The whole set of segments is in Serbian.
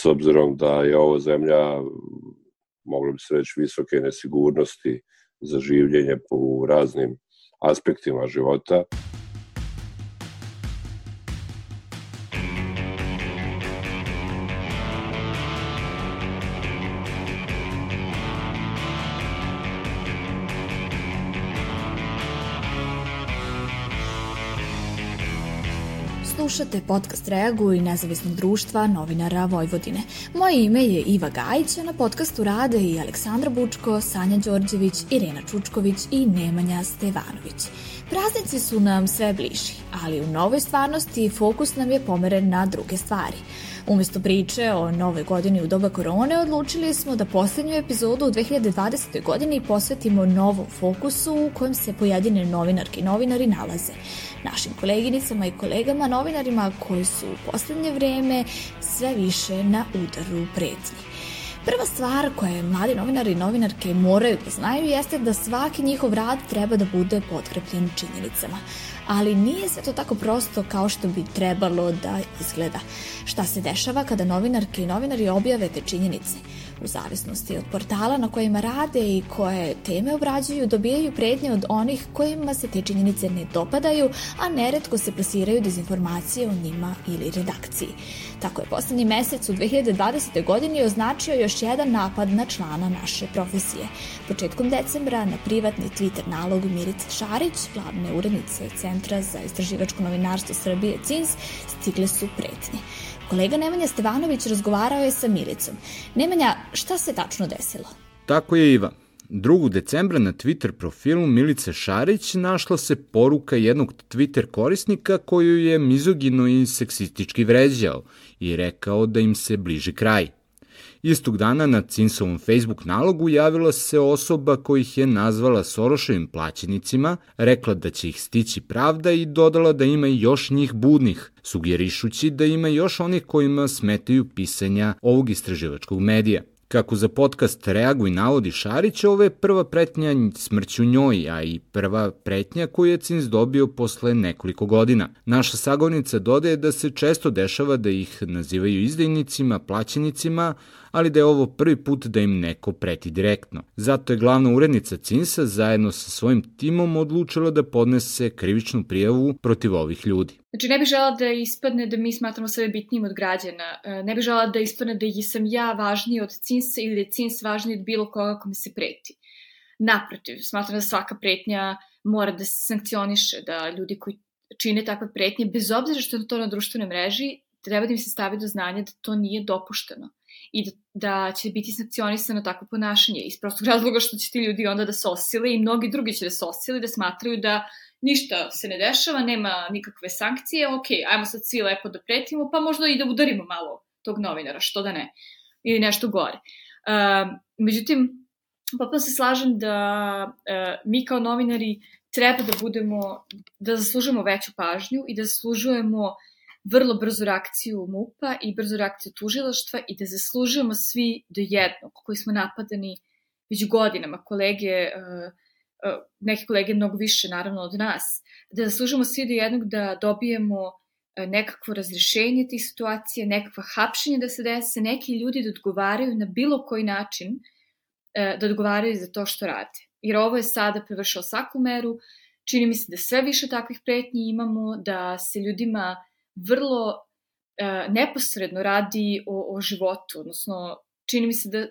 s obzirom da je ovo zemlja, moglo bi se reći, visoke nesigurnosti za življenje po raznim aspektima života. Slušate podcast i nezavisnog društva novinara Vojvodine. Moje ime je Iva Gajić, a na podcastu rade i Aleksandra Bučko, Sanja Đorđević, Irena Čučković i Nemanja Stevanović. Praznici su nam sve bliži, ali u novoj stvarnosti fokus nam je pomeren na druge stvari – Umesto priče o nove godini u doba korone, odlučili smo da poslednju epizodu u 2020. godini posvetimo novom fokusu u kojem se pojedine novinarke i novinari nalaze. Našim koleginicama i kolegama novinarima koji su u poslednje vreme sve više na udaru pretnji. Prva stvar koje mladi novinari i novinarke moraju da znaju jeste da svaki njihov rad treba da bude potkrepljen činjenicama ali nije sve to tako prosto kao što bi trebalo da izgleda. Šta se dešava kada novinarke i novinari objave te činjenice? U zavisnosti od portala na kojima rade i koje teme obrađuju, dobijaju prednje od onih kojima se te činjenice ne dopadaju, a neretko se plasiraju dezinformacije o njima ili redakciji. Tako je poslednji mesec u 2020. godini označio još jedan napad na člana naše profesije. Početkom decembra na privatni Twitter nalog Mirice Šarić, glavne urednice Centra za istraživačko novinarstvo Srbije CINS, stigle su pretnje. Kolega Nemanja Stevanović razgovarao je sa Miricom. Nemanja, šta se tačno desilo? Tako je Iva. 2. decembra na Twitter profilu Milice Šarić našla se poruka jednog Twitter korisnika koju je mizogino i seksistički vređao i rekao da im se bliži kraj. Istog dana na Cinsovom Facebook nalogu javila se osoba kojih je nazvala Soroševim plaćenicima, rekla da će ih stići pravda i dodala da ima još njih budnih, sugerišući da ima još onih kojima smetaju pisanja ovog istraživačkog medija. Kako za podcast reaguj navodi Šarić, ovo je prva pretnja smrću njoj, a i prva pretnja koju je Cins dobio posle nekoliko godina. Naša sagovnica dodaje da se često dešava da ih nazivaju izdajnicima, plaćenicima, ali da je ovo prvi put da im neko preti direktno. Zato je glavna urednica Cinsa zajedno sa svojim timom odlučila da podnese krivičnu prijavu protiv ovih ljudi. Znači, ne bih žela da ispadne da mi smatramo sebe bitnijim od građana. E, ne bih žela da ispadne da sam ja važniji od Cinsa ili da je Cins važniji od bilo koga kome se preti. Naprotiv, smatram da svaka pretnja mora da se sankcioniše, da ljudi koji čine takve pretnje, bez obzira što je to na društvenoj mreži, treba da im se stavi do znanja da to nije dopušteno i da, da će biti sankcionisano takvo ponašanje iz prostog razloga što će ti ljudi onda da se osile i mnogi drugi će da se osile da smatraju da ništa se ne dešava, nema nikakve sankcije, ok, ajmo sad svi lepo da pretimo, pa možda i da udarimo malo tog novinara, što da ne, ili nešto gore. Uh, međutim, potpuno se slažem da uh, mi kao novinari treba da budemo, da zaslužujemo veću pažnju i da zaslužujemo vrlo brzu reakciju MUPA i brzu reakciju tužilaštva i da zaslužujemo svi do jednog koji smo napadani već godinama, kolege, uh, uh, neke kolege mnogo više naravno od nas, da zaslužujemo svi do jednog da dobijemo uh, nekakvo razrešenje tih situacija, nekakva hapšenja da se dese, neki ljudi da odgovaraju na bilo koji način, da odgovaraju za to što rade. Jer ovo je sada prevršao svaku meru, čini mi se da sve više takvih pretnji imamo, da se ljudima vrlo e, neposredno radi o, o životu, odnosno čini mi se da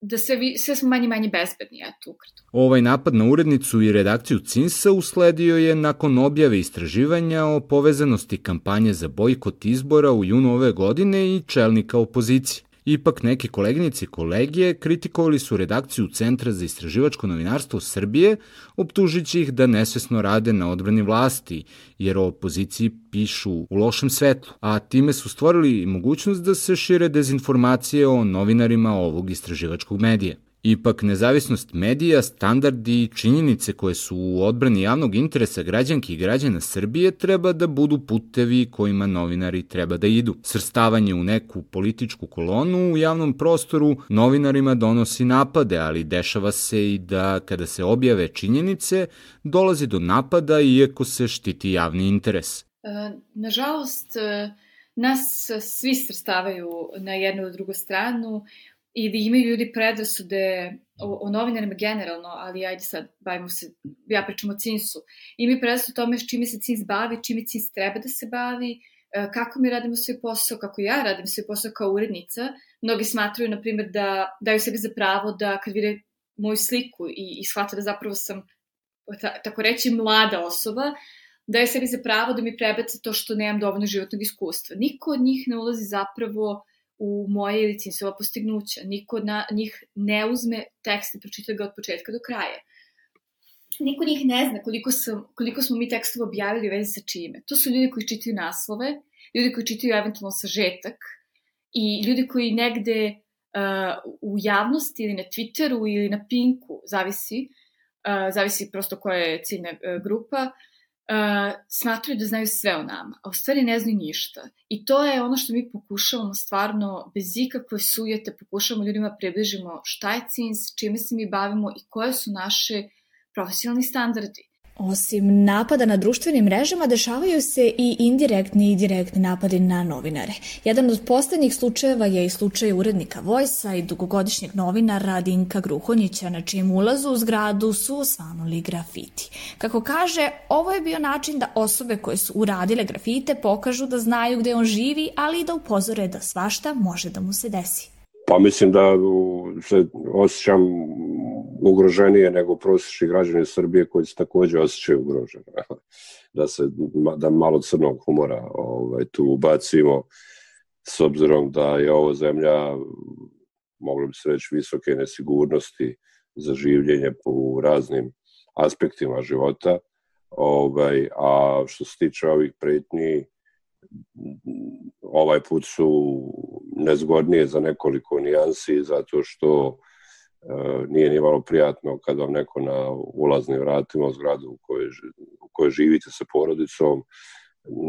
da sve, vi, sve smo manje manje bezbedni, eto, ukratko. Ovaj napad na urednicu i redakciju CINSA usledio je nakon objave istraživanja o povezanosti kampanje za bojkot izbora u junu ove godine i čelnika opozicije. Ipak neki koleginici i kolegije kritikovali su redakciju Centra za istraživačko novinarstvo Srbije, optužići ih da nesvesno rade na odbrani vlasti, jer o opoziciji pišu u lošem svetlu, a time su stvorili mogućnost da se šire dezinformacije o novinarima ovog istraživačkog medija. Ipak, nezavisnost medija, standardi i činjenice koje su u odbrani javnog interesa građanki i građana Srbije treba da budu putevi kojima novinari treba da idu. Srstavanje u neku političku kolonu u javnom prostoru novinarima donosi napade, ali dešava se i da kada se objave činjenice, dolazi do napada iako se štiti javni interes. E, nažalost, e nas svi srstavaju na jednu ili drugu stranu i da imaju ljudi predrasude o, o novinarima generalno, ali ajde sad, bavimo se, ja pričam o CINS-u, imaju predrasude o tome s čime se CINS bavi, čime CINS treba da se bavi, e, kako mi radimo svoj posao, kako ja radim svoj posao kao urednica. Mnogi smatruju, na primjer, da daju sebi za pravo da kad vide moju sliku i, i shvata da zapravo sam, ta, tako reći, mlada osoba, daje sebi za pravo da mi prebaca to što nemam dovoljno životnog iskustva. Niko od njih ne ulazi zapravo u moje ili cinsova postignuća. Niko od na, njih ne uzme tekst i pročita ga od početka do kraja. Niko njih ne zna koliko, sam, koliko smo mi tekstova objavili u vezi sa čime. To su ljudi koji čitaju naslove, ljudi koji čitaju eventualno sažetak i ljudi koji negde uh, u javnosti ili na Twitteru ili na Pinku, zavisi, uh, zavisi prosto koja je ciljna uh, grupa, uh, smatruju da znaju sve o nama, a u stvari ne znaju ništa. I to je ono što mi pokušavamo stvarno, bez ikakve sujete, pokušavamo ljudima približimo šta je CINS, čime se mi bavimo i koje su naše profesionalni standardi. Osim napada na društvenim mrežama, dešavaju se i indirektni i direktni napadi na novinare. Jedan od poslednjih slučajeva je i slučaj urednika Vojsa i dugogodišnjeg novinara Dinka Gruhonjića, na čijem ulazu u zgradu su osvanuli grafiti. Kako kaže, ovo je bio način da osobe koje su uradile grafite pokažu da znaju gde on živi, ali i da upozore da svašta može da mu se desi. Pa mislim da se osjećam ugroženije nego prosječni građani Srbije koji se takođe osjećaju ugroženi. Da se da malo crnog humora ovaj, tu ubacimo s obzirom da je ovo zemlja moglo bi se reći visoke nesigurnosti za življenje po raznim aspektima života. Ovaj, a što se tiče ovih pretnji, ovaj put su nezgodnije za nekoliko nijansi zato što e, nije ni malo prijatno kad vam neko na ulaznim vratima u zgradu u kojoj, u kojoj živite sa porodicom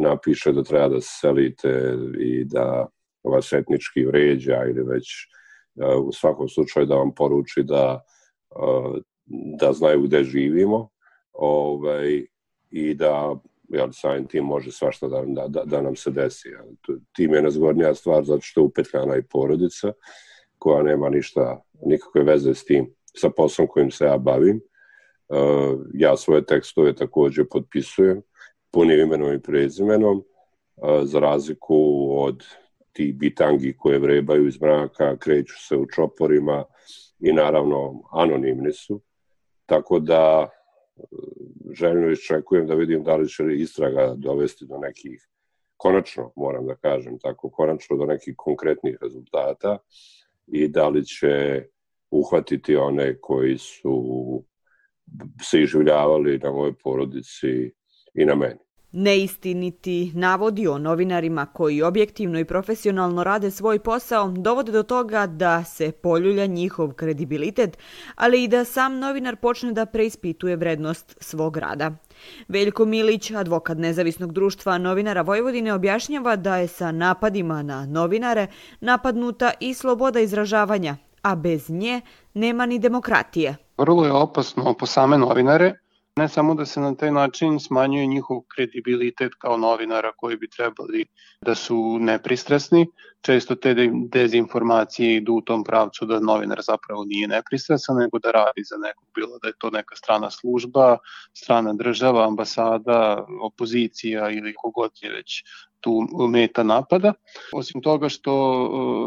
napiše da treba da se selite i da vas etnički vređa ili već e, u svakom slučaju da vam poruči da, e, da znaju gde živimo ovaj, i da jel, samim tim može svašta da, da, da, da nam se desi. Jel. Tim je nezgodnija stvar zato što upetkana i porodica koja nema ništa, nikakve veze s tim, sa poslom kojim se ja bavim. Uh, ja svoje tekstove takođe potpisujem punim imenom i prezimenom, uh, za razliku od ti bitangi koje vrebaju iz mraka, kreću se u čoporima i naravno anonimni su. Tako da željno iščekujem da vidim da li će istraga dovesti do nekih, konačno moram da kažem tako, konačno do nekih konkretnih rezultata i da li će uhvatiti one koji su se iživljavali na mojoj porodici i na meni. Neistiniti navodi o novinarima koji objektivno i profesionalno rade svoj posao dovode do toga da se poljulja njihov kredibilitet, ali i da sam novinar počne da preispituje vrednost svog rada. Veljko Milić, advokat Nezavisnog društva novinara Vojvodine, objašnjava da je sa napadima na novinare napadnuta i sloboda izražavanja, a bez nje nema ni demokratije. Vrlo je opasno po same novinare, Ne samo da se na taj način smanjuje njihov kredibilitet kao novinara koji bi trebali da su nepristrasni, često te dezinformacije idu u tom pravcu da novinar zapravo nije nepristrasan, nego da radi za nekog, bilo da je to neka strana služba, strana država, ambasada, opozicija ili kogod je već tu meta napada. Osim toga što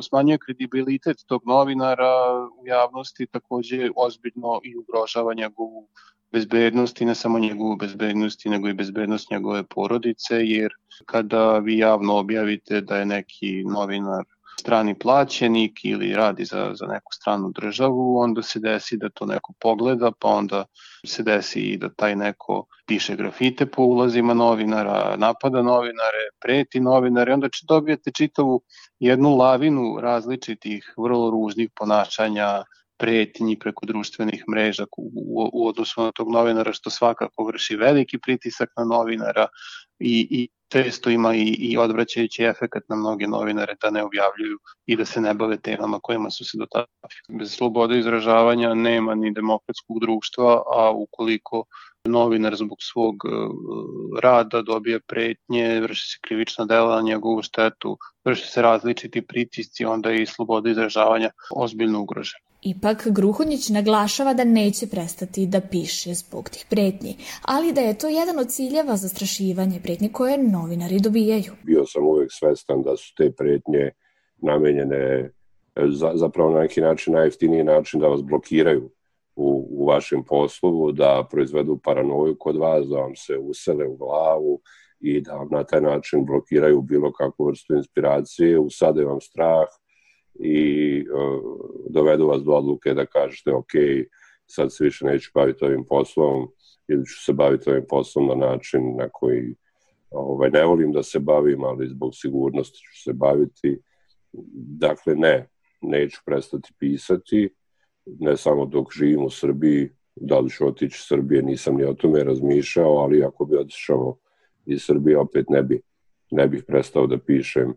smanjuje kredibilitet tog novinara u javnosti, takođe ozbiljno i ugrožava njegovu bezbednosti, ne samo njegovu bezbednosti, nego i bezbednost njegove porodice, jer kada vi javno objavite da je neki novinar strani plaćenik ili radi za, za neku stranu državu, onda se desi da to neko pogleda, pa onda se desi i da taj neko piše grafite po ulazima novinara, napada novinare, preti novinare, onda dobijete čitavu jednu lavinu različitih vrlo ružnih ponašanja, pretnji preko društvenih mreža u, u, u odnosu na tog novinara, što svakako vrši veliki pritisak na novinara i, i često ima i, i odvraćajući efekat na mnoge novinare da ne objavljuju i da se ne bave temama kojima su se do tada. Bez slobode izražavanja nema ni demokratskog društva, a ukoliko novinar zbog svog e, rada dobije pretnje, vrši se krivična dela na njegovu štetu, vrši se različiti pritisci, onda je i sloboda izražavanja ozbiljno ugrožena. Ipak, Gruhonjić naglašava da neće prestati da piše zbog tih pretnji, ali da je to jedan od ciljeva zastrašivanje pretnje koje novinari dobijaju. Bio sam uvek svestan da su te pretnje namenjene e, za, zapravo na neki način najjeftiniji način da vas blokiraju u, u vašem poslu, da proizvedu paranoju kod vas, da vam se usele u glavu i da vam na taj način blokiraju bilo kakvu vrstu inspiracije, usade vam strah i uh, dovedu vas do odluke da kažete ok, sad se više neću baviti ovim poslom ili ću se baviti ovim poslom na način na koji ovaj, ne volim da se bavim, ali zbog sigurnosti ću se baviti. Dakle, ne, neću prestati pisati, ne samo dok živim u Srbiji, da li ću otići iz Srbije, nisam ni o tome razmišljao, ali ako bi otišao iz Srbije, opet ne bi, ne bih prestao da pišem,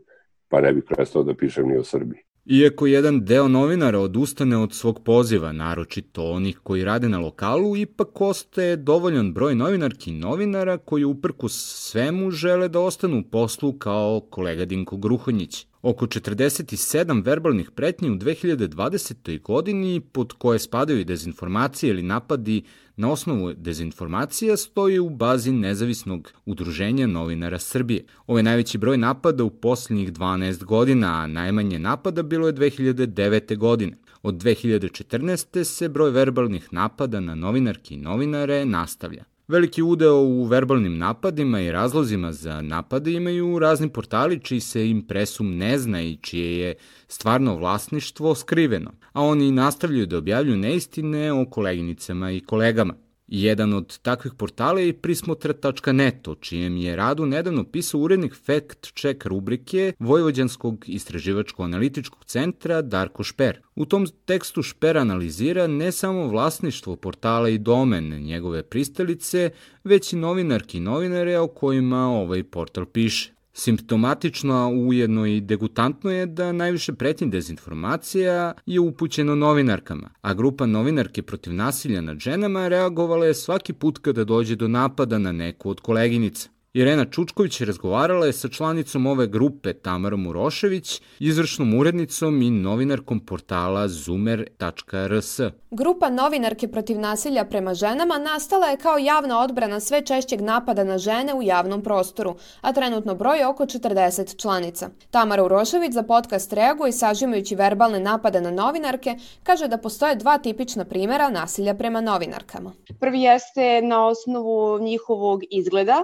pa ne bih prestao da pišem ni o Srbiji. Iako jedan deo novinara odustane od svog poziva, naročito onih koji rade na lokalu, ipak ostaje dovoljan broj novinarki i novinara koji uprku svemu žele da ostanu u poslu kao kolega Dinko Gruhonjić oko 47 verbalnih pretnji u 2020. godini pod koje spadaju i dezinformacije ili napadi na osnovu dezinformacija stoji u bazi nezavisnog udruženja novinara Srbije. Ovo je najveći broj napada u poslednjih 12 godina, a najmanje napada bilo je 2009. godine. Od 2014. se broj verbalnih napada na novinarki i novinare nastavlja. Veliki udeo u verbalnim napadima i razlozima za napade imaju razni portali čiji se impresum ne zna i čije je stvarno vlasništvo skriveno, a oni nastavljaju da objavljuju neistine o koleginicama i kolegama. Jedan od takvih portala je prismotra.net, o čijem je radu nedavno pisao urednik Fact Check rubrike Vojvođanskog istraživačko-analitičkog centra Darko Šper. U tom tekstu Šper analizira ne samo vlasništvo portala i domen njegove pristalice, već i novinarki i novinare o kojima ovaj portal piše. Simptomatično, a ujedno i degutantno je da najviše pretnje dezinformacija je upućeno novinarkama, a grupa novinarke protiv nasilja nad ženama reagovala je svaki put kada dođe do napada na neku od koleginica. Irena Čučković razgovarala je sa članicom ove grupe Tamarom Urošević, izvršnom urednicom i novinarkom portala zoomer.rs. Grupa novinarke protiv nasilja prema ženama nastala je kao javna odbrana sve češćeg napada na žene u javnom prostoru, a trenutno broj je oko 40 članica. Tamara Urošević za podcast reaguje sažimajući verbalne napade na novinarke, kaže da postoje dva tipična primera nasilja prema novinarkama. Prvi jeste na osnovu njihovog izgleda,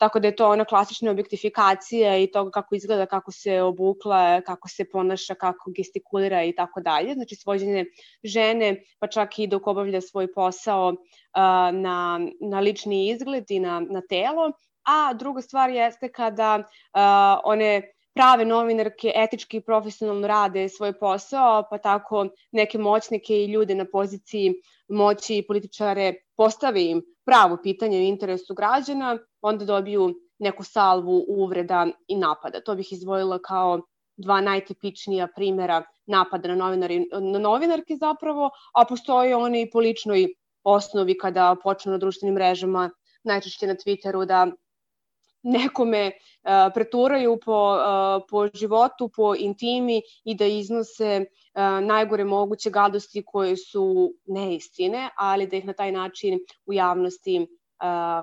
Tako da je to ona klasična objektifikacija i toga kako izgleda, kako se obukla, kako se ponaša, kako gestikulira i tako dalje. Znači svođenje žene, pa čak i dok obavlja svoj posao na, na lični izgled i na, na telo. A druga stvar jeste kada one prave novinarke etički i profesionalno rade svoj posao, pa tako neke moćnike i ljude na poziciji moći i političare postave im pravo pitanje u interesu građana, onda dobiju neku salvu uvreda i napada. To bih izvojila kao dva najtipičnija primera napada na, novinari, na novinarke zapravo, a postoje one i po ličnoj osnovi kada počnu na društvenim mrežama, najčešće na Twitteru, da nekome uh, preturaju po, uh, po životu, po intimi i da iznose uh, najgore moguće gadosti koje su neistine, ali da ih na taj način u javnosti uh,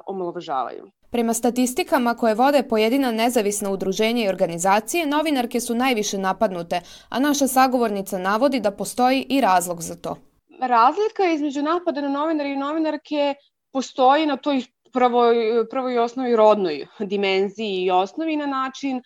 omalovažavaju. Prema statistikama koje vode pojedina nezavisna udruženja i organizacije, novinarke su najviše napadnute, a naša sagovornica navodi da postoji i razlog za to. Razlika između napada na novinare i novinarke postoji na toj prvoj, prvoj osnovi rodnoj dimenziji i osnovi na način uh,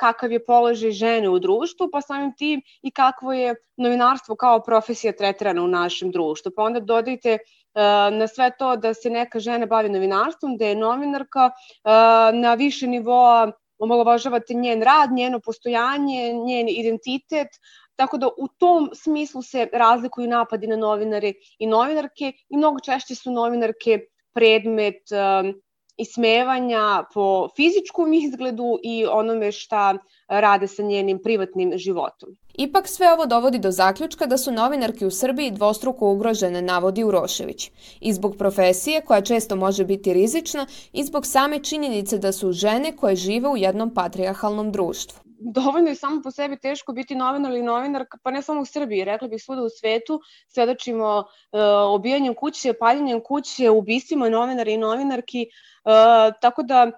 kakav je položaj žene u društvu, pa samim tim i kakvo je novinarstvo kao profesija tretirana u našem društvu. Pa onda dodajte uh, na sve to da se neka žena bavi novinarstvom, da je novinarka uh, na više nivoa omalovažavate njen rad, njeno postojanje, njen identitet, Tako da u tom smislu se razlikuju napadi na novinare i novinarke i mnogo češće su novinarke predmet um, ismevanja po fizičkom izgledu i onome šta rade sa njenim privatnim životom. Ipak sve ovo dovodi do zaključka da su novinarke u Srbiji dvostruko ugrožene, navodi Urošević. I zbog profesije, koja često može biti rizična, i zbog same činjenice da su žene koje žive u jednom patrijarhalnom društvu dovoljno je samo po sebi teško biti novinar ili novinarka, pa ne samo u Srbiji, rekla bih svuda u svetu, svedočimo uh, obijanjem kuće, paljenjem kuće, ubistvima novinara i novinarki, uh, tako da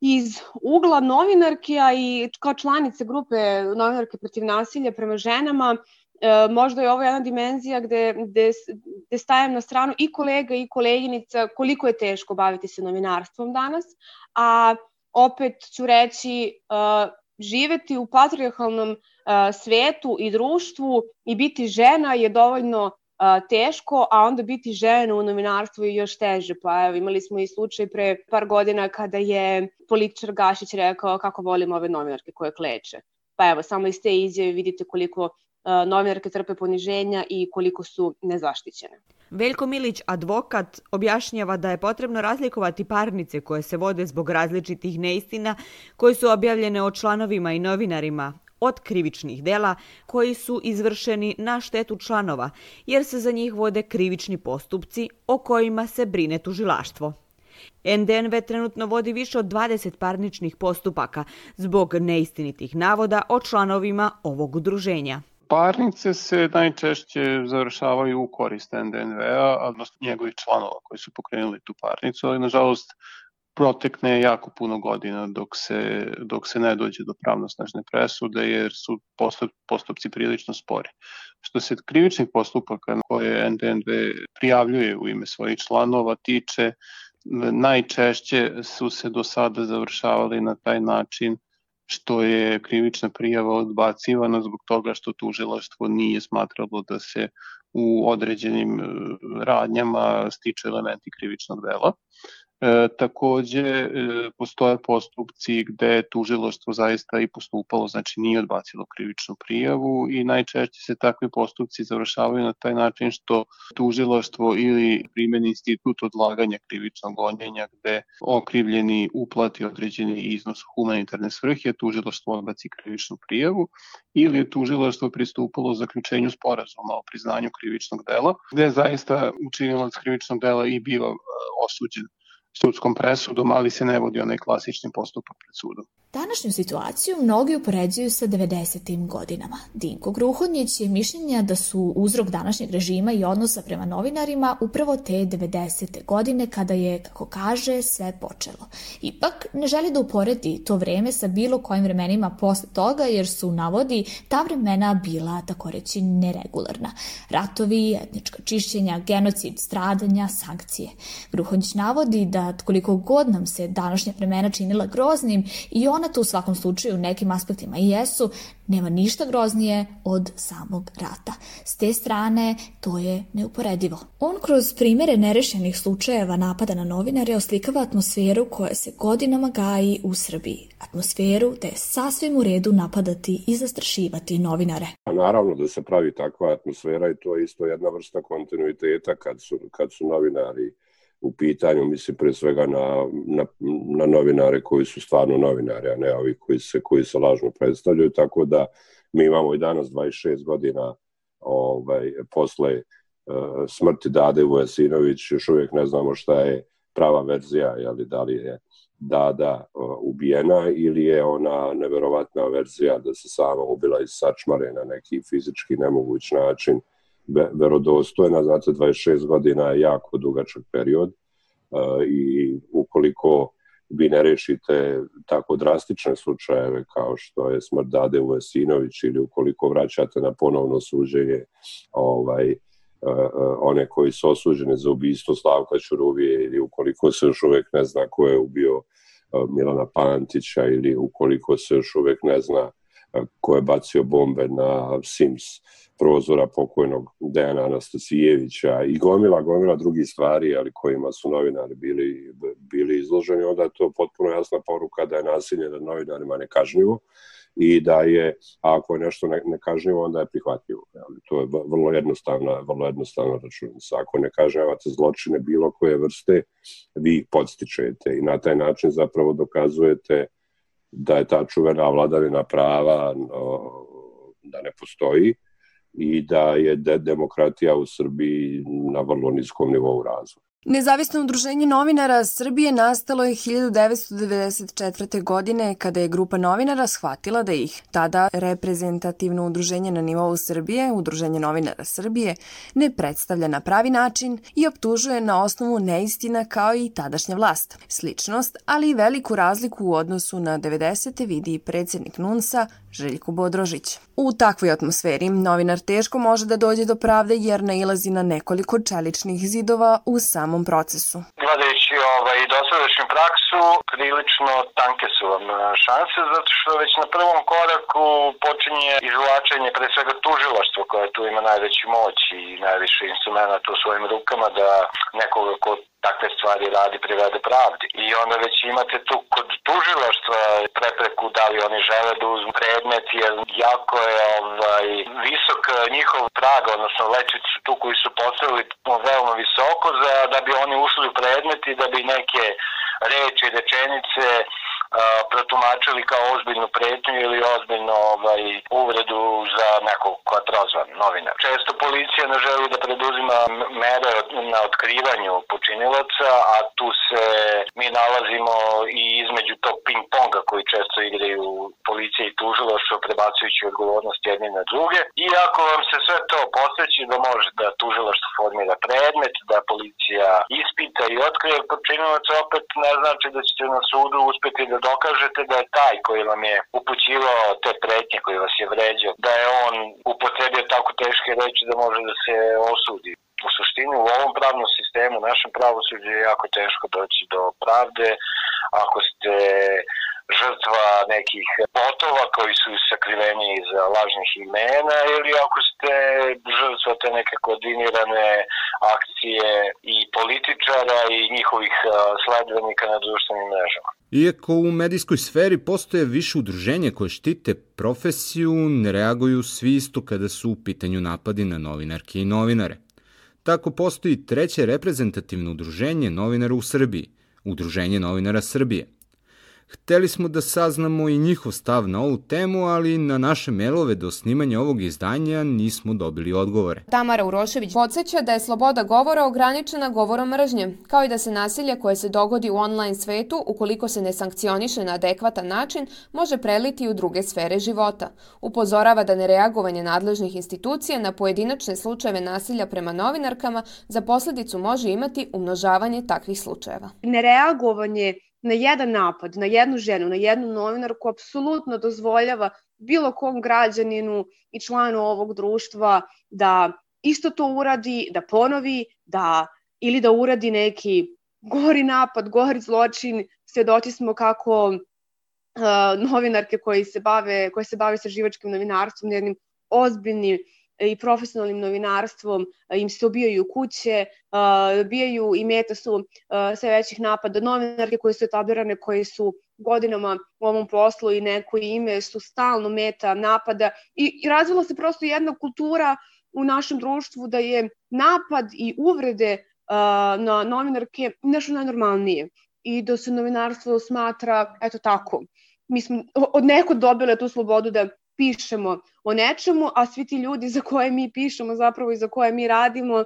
iz ugla novinarke, a i kao članice grupe novinarke protiv nasilja prema ženama, e, možda je ovo jedna dimenzija gde, gde, gde stajem na stranu i kolega i koleginica koliko je teško baviti se novinarstvom danas, a opet ću reći uh, živeti u patriarhalnom uh, svetu i društvu i biti žena je dovoljno uh, teško, a onda biti žena u novinarstvu je još teže. Pa evo, imali smo i slučaj pre par godina kada je političar Gašić rekao kako volim ove novinarke koje kleče. Pa evo, samo iz te izjave vidite koliko novinarke trpe poniženja i koliko su nezaštićene. Veljko Milić, advokat, objašnjava da je potrebno razlikovati parnice koje se vode zbog različitih neistina koje su objavljene o članovima i novinarima od krivičnih dela koji su izvršeni na štetu članova, jer se za njih vode krivični postupci o kojima se brine tužilaštvo. NDNV trenutno vodi više od 20 parničnih postupaka zbog neistinitih navoda o članovima ovog udruženja. Parnice se najčešće završavaju u korist NDNV-a, odnosno njegovih članova koji su pokrenuli tu parnicu, ali nažalost protekne jako puno godina dok se, dok se ne dođe do pravnosnažne presude jer su postup, postupci prilično spori. Što se krivičnih postupaka koje NDNV prijavljuje u ime svojih članova tiče, najčešće su se do sada završavali na taj način što je krivična prijava odbacivana zbog toga što tužilaštvo nije smatralo da se u određenim e, radnjama stiče elementi krivičnog dela. E, takođe, e, postoje postupci gde tužiloštvo zaista i postupalo, znači nije odbacilo krivičnu prijavu i najčešće se takvi postupci završavaju na taj način što tužiloštvo ili primeni institut odlaganja krivičnog gonjenja gde okrivljeni uplati određeni iznos humanitarne svrhe, tužiloštvo odbaci krivičnu prijavu ili je tužiloštvo pristupalo zaključenju sporazuma o priznanju krivičnog dela, gde zaista učinilac krivičnog dela i biva e, osuđen sudskom presudom, ali se ne vodi onaj klasični postupak pred sudom. Današnju situaciju mnogi upoređuju sa 90. godinama. Dinko Gruhodnjić je mišljenja da su uzrok današnjeg režima i odnosa prema novinarima upravo te 90. godine kada je, kako kaže, sve počelo. Ipak ne želi da uporedi to vreme sa bilo kojim vremenima posle toga jer su, navodi, ta vremena bila, tako reći, neregularna. Ratovi, etnička čišćenja, genocid, stradanja, sankcije. Gruhodnjić navodi da koliko god nam se današnja vremena činila groznim i on ona to u svakom slučaju u nekim aspektima i jesu, nema ništa groznije od samog rata. S te strane to je neuporedivo. On kroz primere nerešenih slučajeva napada na novinare oslikava atmosferu koja se godinama gaji u Srbiji. Atmosferu da je sasvim u redu napadati i zastrašivati novinare. A naravno da se pravi takva atmosfera i to je isto jedna vrsta kontinuiteta kad su, kad su novinari u pitanju, mislim pre svega na, na, na novinare koji su stvarno novinari, a ne ovi koji se, koji se lažno predstavljaju, tako da mi imamo i danas 26 godina ovaj, posle uh, smrti Dade Vujasinović, još uvijek ne znamo šta je prava verzija, jeli, da li je Dada uh, ubijena ili je ona neverovatna verzija da se sama ubila iz sačmare na neki fizički nemoguć način verodostojna, znate 26 godina je jako dugačak period uh, i ukoliko vi ne rešite tako drastične slučajeve kao što je smrt Dade Uvesinović ili ukoliko vraćate na ponovno suđenje ovaj, uh, uh, one koji su osuđeni za ubistvo Slavka Ćuruvije ili ukoliko se još uvek ne zna ko je ubio Milana Pantića ili ukoliko se još uvek ne zna ko je bacio bombe na Sims prozora pokojnog Dejana Anastasijevića i gomila, gomila drugih stvari, ali kojima su novinari bili, bili izloženi, onda je to potpuno jasna poruka da je nasilje nad novinarima nekažnjivo i da je, ako je nešto ne, nekažnjivo, onda je prihvatljivo. To je vrlo jednostavna, vrlo jednostavna računica. Ako ne kažnjavate zločine bilo koje vrste, vi ih podstičete i na taj način zapravo dokazujete da je ta čuvena vladavina prava da ne postoji i da je demokratija u Srbiji na vrlo niskom nivou razvoja. Nezavisno udruženje novinara Srbije nastalo je 1994. godine kada je grupa novinara shvatila da ih tada reprezentativno udruženje na nivou Srbije, Udruženje novinara Srbije, ne predstavlja na pravi način i optužuje na osnovu neistina kao i tadašnja vlast. Sličnost, ali i veliku razliku u odnosu na 90. vidi i predsednik NUNSA Željko Bodrožić. U takvoj atmosferi novinar teško može da dođe do pravde jer nailazi na nekoliko čeličnih zidova u samom procesu. Gledajući ovaj, dosadašnju praksu, prilično tanke su vam e, šanse, zato što već na prvom koraku počinje izvlačenje pre svega tužilaštva koje tu ima najveću moć i najviše instrumenta u svojim rukama da nekoga ko takve stvari radi privede pravdi. I onda već imate tu kod tužilaštva prepreku da li oni žele da uzmu predmet, jer jako je ovaj, visok njihov prag, odnosno lečicu tu koji su postavili veoma visoko za, da bi oni ušli u predmet i da bi neke reči, rečenice protumačili kao ozbiljnu pretnju ili ozbiljnu ovaj, uvredu za nekog ko je prozvan novinar. Često policija ne želi da preduzima mere na otkrivanju počinilaca, a tu se mi nalazimo i između tog ping-ponga koji često igraju policija i tužilaštvo prebacujući odgovornost jedni na druge. I ako vam se sve to posteći da može da tužilaštvo formira predmet, da policija ispita i otkrije počinilaca, opet ne znači da ćete na sudu uspeti da dokažete da je taj koji vam je upućivao te pretnje koji vas je vređao, da je on upotrebio tako teške reči da može da se osudi. U suštini u ovom pravnom sistemu, našem pravosuđu je jako teško doći do pravde ako ste žrtva nekih botova koji su sakriveni iza lažnih imena ili ako ste žrtva te neke koordinirane akcije i političara i njihovih sledbenika na društvenim mrežama. Iako u medijskoj sferi postoje više udruženja koje štite profesiju, ne reaguju svi isto kada su u pitanju napadi na novinarke i novinare. Tako postoji treće reprezentativno udruženje novinara u Srbiji, Udruženje novinara Srbije – Hteli smo da saznamo i njihov stav na ovu temu, ali na naše mailove do snimanja ovog izdanja nismo dobili odgovore. Tamara Urošević podsjeća da je sloboda govora ograničena govorom mržnje, kao i da se nasilje koje se dogodi u online svetu, ukoliko se ne sankcioniše na adekvatan način, može preliti u druge sfere života. Upozorava da nereagovanje nadležnih institucija na pojedinačne slučajeve nasilja prema novinarkama za posledicu može imati umnožavanje takvih slučajeva. Nereagovanje na jedan napad, na jednu ženu, na jednu novinarku apsolutno dozvoljava bilo kom građaninu i članu ovog društva da isto to uradi, da ponovi, da ili da uradi neki gori napad, gori zločin. Svedoci smo kako uh, novinarke koji se bave, koje se bave sa živačkim novinarstvom, jednim ozbiljnim i profesionalnim novinarstvom im se obijaju kuće, obijaju i meta su sve većih napada. Novinarke koje su etablirane, koje su godinama u ovom poslu i neko ime su stalno meta napada. I, i razvila se prosto jedna kultura u našem društvu da je napad i uvrede na novinarke nešto najnormalnije. I da se novinarstvo smatra, eto tako, mi smo od neko dobile tu slobodu da pišemo o nečemu, a svi ti ljudi za koje mi pišemo zapravo i za koje mi radimo uh,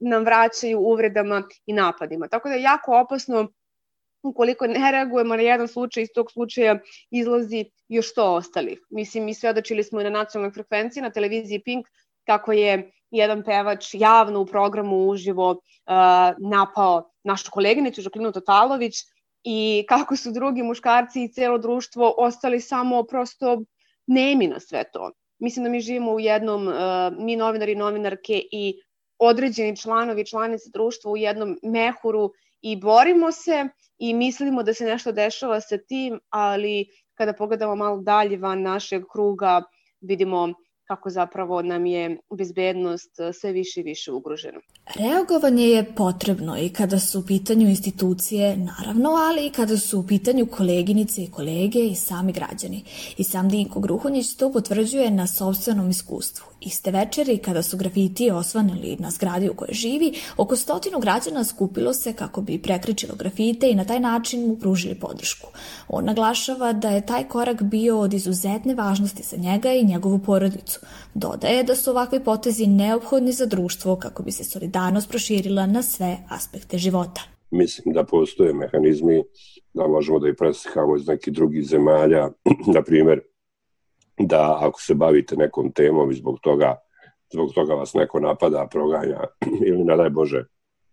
nam vraćaju uvredama i napadima. Tako da je jako opasno ukoliko ne reagujemo na jedan slučaj, iz tog slučaja izlazi još to ostalih. Mislim, mi svedočili smo i na nacionalnoj frekvenciji, na televiziji Pink, kako je jedan pevač javno u programu uživo uh, napao našu koleginicu Žaklinu Totalović i kako su drugi muškarci i celo društvo ostali samo prosto nemi na sve to. Mislim da mi živimo u jednom, uh, mi novinari novinarke i određeni članovi, članice društva u jednom mehuru i borimo se i mislimo da se nešto dešava sa tim, ali kada pogledamo malo dalje van našeg kruga, vidimo kako zapravo nam je bezbednost e, sve više i više ugrožena. Reagovanje je potrebno i kada su u pitanju institucije, naravno, ali i kada su u pitanju koleginice i kolege i sami građani. I sam Dinko Gruhonjić to potvrđuje na sobstvenom iskustvu. Iste večeri, kada su grafiti osvanili na zgradi u kojoj živi, oko stotinu građana skupilo se kako bi prekričilo grafite i na taj način mu pružili podršku. On naglašava da je taj korak bio od izuzetne važnosti za njega i njegovu porodicu. Dodaje da su ovakvi potezi neophodni za društvo kako bi se solidarnost proširila na sve aspekte života. Mislim da postoje mehanizmi da možemo da i presihamo iz nekih drugih zemalja, na primjer da ako se bavite nekom temom i zbog toga, zbog toga vas neko napada, proganja ili ne daj Bože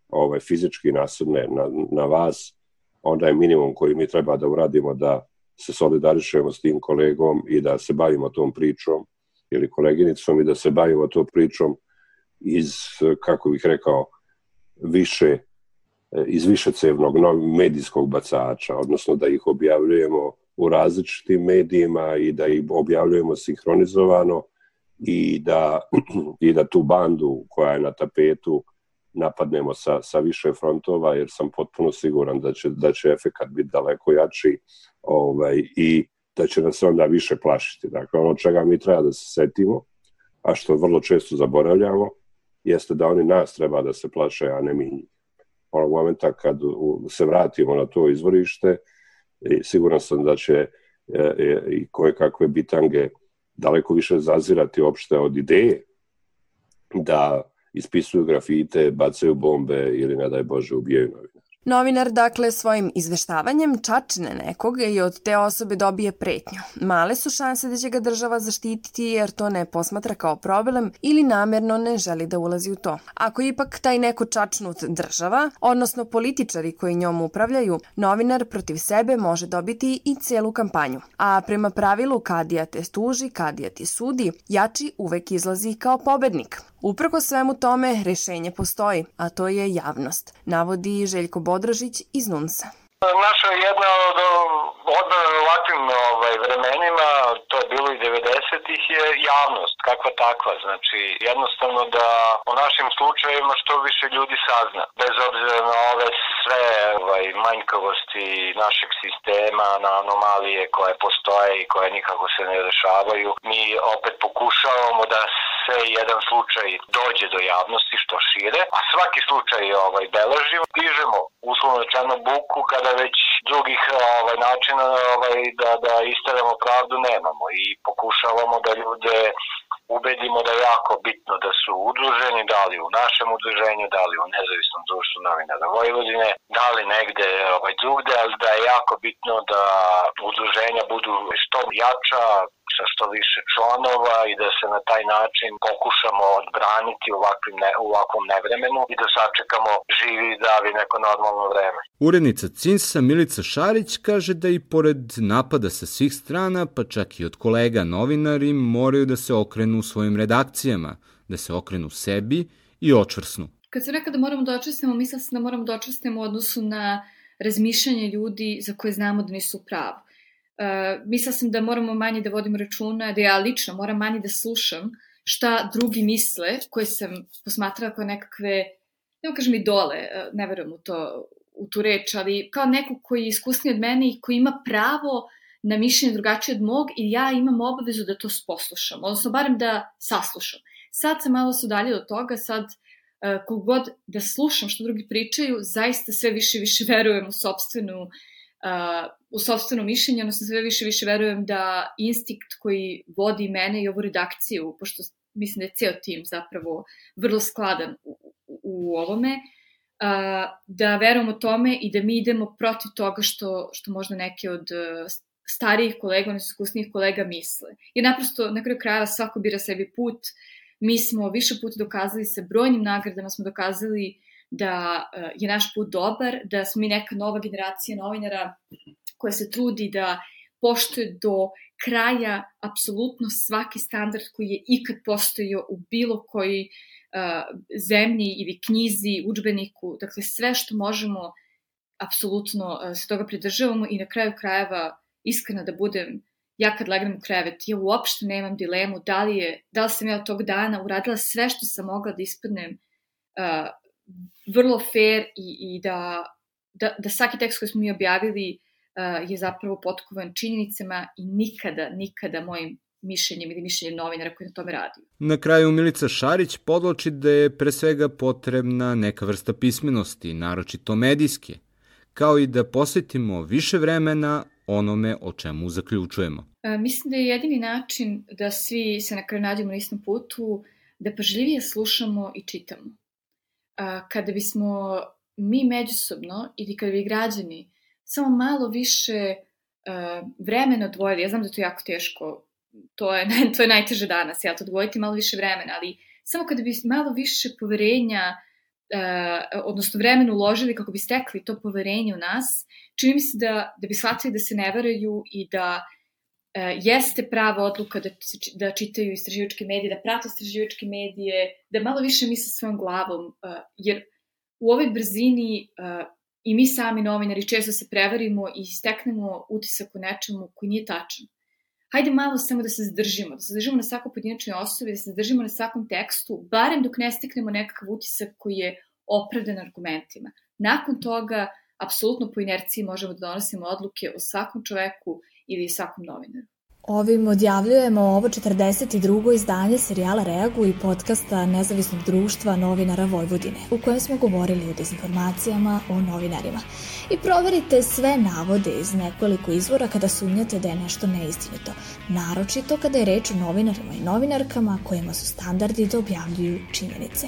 ovaj, fizički nasadne na, na vas, onda je minimum koji mi treba da uradimo da se solidarišemo s tim kolegom i da se bavimo tom pričom ili koleginicom i da se bavimo tom pričom iz, kako bih rekao, više iz višecevnog medijskog bacača, odnosno da ih objavljujemo u različitim medijima i da ih objavljujemo sinhronizovano i da, i da tu bandu koja je na tapetu napadnemo sa, sa više frontova, jer sam potpuno siguran da će, da će efekat biti daleko jači ovaj, i da će nas onda više plašiti. Dakle, ono čega mi treba da se setimo, a što vrlo često zaboravljamo, jeste da oni nas treba da se plaše, a ne mi njih. Onog momenta kad se vratimo na to izvorište, siguran sam da će e, e, i koje kakve bitange daleko više zazirati opšte od ideje da ispisuju grafite, bacaju bombe ili, ne daj Bože, ubijaju novinare. Novinar dakle svojim izveštavanjem čačne nekoga i od te osobe dobije pretnju. Male su šanse da će ga država zaštititi jer to ne posmatra kao problem ili namerno ne želi da ulazi u to. Ako ipak taj neko čačnut država, odnosno političari koji njom upravljaju, novinar protiv sebe može dobiti i celu kampanju. A prema pravilu kadija te stuži, kadija ti sudi, jači uvek izlazi kao pobednik. Uprko svemu tome, rešenje postoji, a to je javnost, navodi Željko Bodražić iz NUNSA. Naša jedna od odbrana u ovakvim ovaj, vremenima, to je bilo i 90-ih, je javnost, kakva takva. Znači, jednostavno da o našim slučajevima što više ljudi sazna. Bez obzira na ove sve ovaj, manjkavosti našeg sistema, na anomalije koje postoje i koje nikako se ne rešavaju, mi opet pokušavamo da se jedan slučaj dođe do javnosti što šire, a svaki slučaj ovaj, beležimo, dižemo uslovno rečeno buku kada već drugih ovaj, načina ovaj, da, da istavljamo pravdu nemamo i pokušavamo da ljude ubedimo da je jako bitno da su udruženi, da li u našem udruženju, da li u nezavisnom društvu novinara Vojvodine, da li negde ovaj, drugde, ali da je jako bitno da udruženja budu što jača, sa što više članova i da se na taj način pokušamo odbraniti u, ovakvim ne, u ovakvom nevremenu i da sačekamo živi i davi neko normalno vreme. Urednica CINSA Milica Šarić kaže da i pored napada sa svih strana, pa čak i od kolega novinari, moraju da se okrenu u svojim redakcijama, da se okrenu sebi i očvrsnu. Kad se nekada moramo da očistimo, mislila sam da moramo da očistimo u odnosu na razmišljanje ljudi za koje znamo da nisu pravo. Uh, mislila sam da moramo manje da vodimo računa, da ja lično moram manje da slušam šta drugi misle, koje sam posmatrala kao nekakve, ne kažem idole, uh, ne verujem u to, u tu reč, ali kao neko koji je iskusniji od mene i koji ima pravo na mišljenje drugačije od mog i ja imam obavezu da to poslušam, odnosno barem da saslušam. Sad sam malo se udalje od toga, sad uh, kogod da slušam što drugi pričaju, zaista sve više i više verujem u sobstvenu uh, u sobstveno mišljenje, odnosno sve više više verujem da instinkt koji vodi mene i ovu redakciju, pošto mislim da je ceo tim zapravo vrlo skladan u, u, u ovome, uh, da verujem o tome i da mi idemo protiv toga što, što možda neke od starijih kolega, odnosno iskusnijih kolega misle. Jer naprosto na kraju krajeva svako bira sebi put. Mi smo više puta dokazali sa brojnim nagradama, smo dokazali da je naš put dobar, da smo mi neka nova generacija novinara koja se trudi da poštuje do kraja apsolutno svaki standard koji je ikad postojao u bilo koji uh, zemlji ili knjizi, učbeniku, dakle sve što možemo apsolutno uh, se toga pridržavamo i na kraju krajeva iskreno da budem ja kad legnem u krevet, ja uopšte nemam dilemu da li, je, da li sam ja od tog dana uradila sve što sam mogla da ispadnem uh, vrlo fair i, i da, da, da svaki tekst koji smo mi objavili uh, je zapravo potkovan činjenicama i nikada, nikada mojim mišljenjem ili mišljenjem novinara koji na tome radi. Na kraju Milica Šarić podloči da je pre svega potrebna neka vrsta pismenosti, naročito medijske, kao i da posvetimo više vremena onome o čemu zaključujemo. E, mislim da je jedini način da svi se na kraju nađemo na istom putu, da pažljivije slušamo i čitamo. Kada bismo mi međusobno ili kada bi građani samo malo više vremena odvojili, ja znam da to je jako teško, to je, to je najteže danas, ja to odvojiti malo više vremena, ali samo kada bi malo više poverenja uh, odnosno vremena uložili kako bi stekli to poverenje u nas, čini mi se da, da bi shvatili da se ne veraju i da uh, jeste prava odluka da, da čitaju istraživačke medije, da prate istraživačke medije, da malo više misle svojom glavom, uh, jer u ovoj brzini uh, i mi sami novinari često se prevarimo i steknemo utisak u nečemu koji nije tačan. Hajde malo samo da se zadržimo, da se zadržimo na svakoj pojedinačnoj osobi, da se zadržimo na svakom tekstu, barem dok ne steknemo nekakav utisak koji je opravdan argumentima. Nakon toga, apsolutno po inerciji možemo da donosimo odluke o svakom čoveku ili svakom novinaru. Ovim odjavljujemo ovo 42. izdanje serijala Reagu i podcasta Nezavisnog društva novinara Vojvodine, u kojem smo govorili o dezinformacijama o novinarima. I proverite sve navode iz nekoliko izvora kada sumnjate da je nešto neistinito, naročito kada je reč o novinarima i novinarkama kojima su standardi da objavljuju činjenice.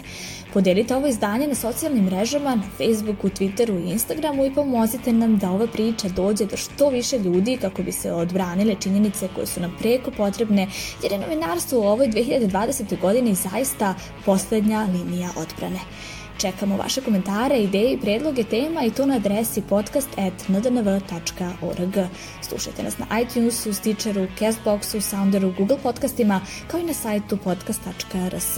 Podelite ovo izdanje na socijalnim mrežama, na Facebooku, Twitteru i Instagramu i pomozite nam da ova priča dođe do što više ljudi kako bi se odbranile činjenice koje su nam preko potrebne, jer je novinarstvo u ovoj 2020. godini zaista poslednja linija odbrane. Čekamo vaše komentare, ideje i predloge tema i to na adresi podcast.ndnv.org. Slušajte nas na iTunesu, Stitcheru, Castboxu, Sounderu, Google podcastima, kao i na sajtu podcast.rs.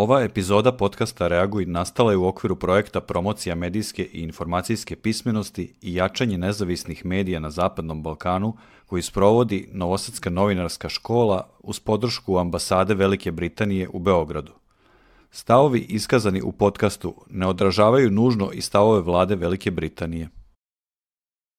Ova epizoda podcasta Reaguj nastala je u okviru projekta Promocija medijske i informacijske pismenosti i jačanje nezavisnih medija na Zapadnom Balkanu koji sprovodi Novosadska novinarska škola uz podršku ambasade Velike Britanije u Beogradu. Stavovi iskazani u podcastu ne odražavaju nužno i stavove vlade Velike Britanije.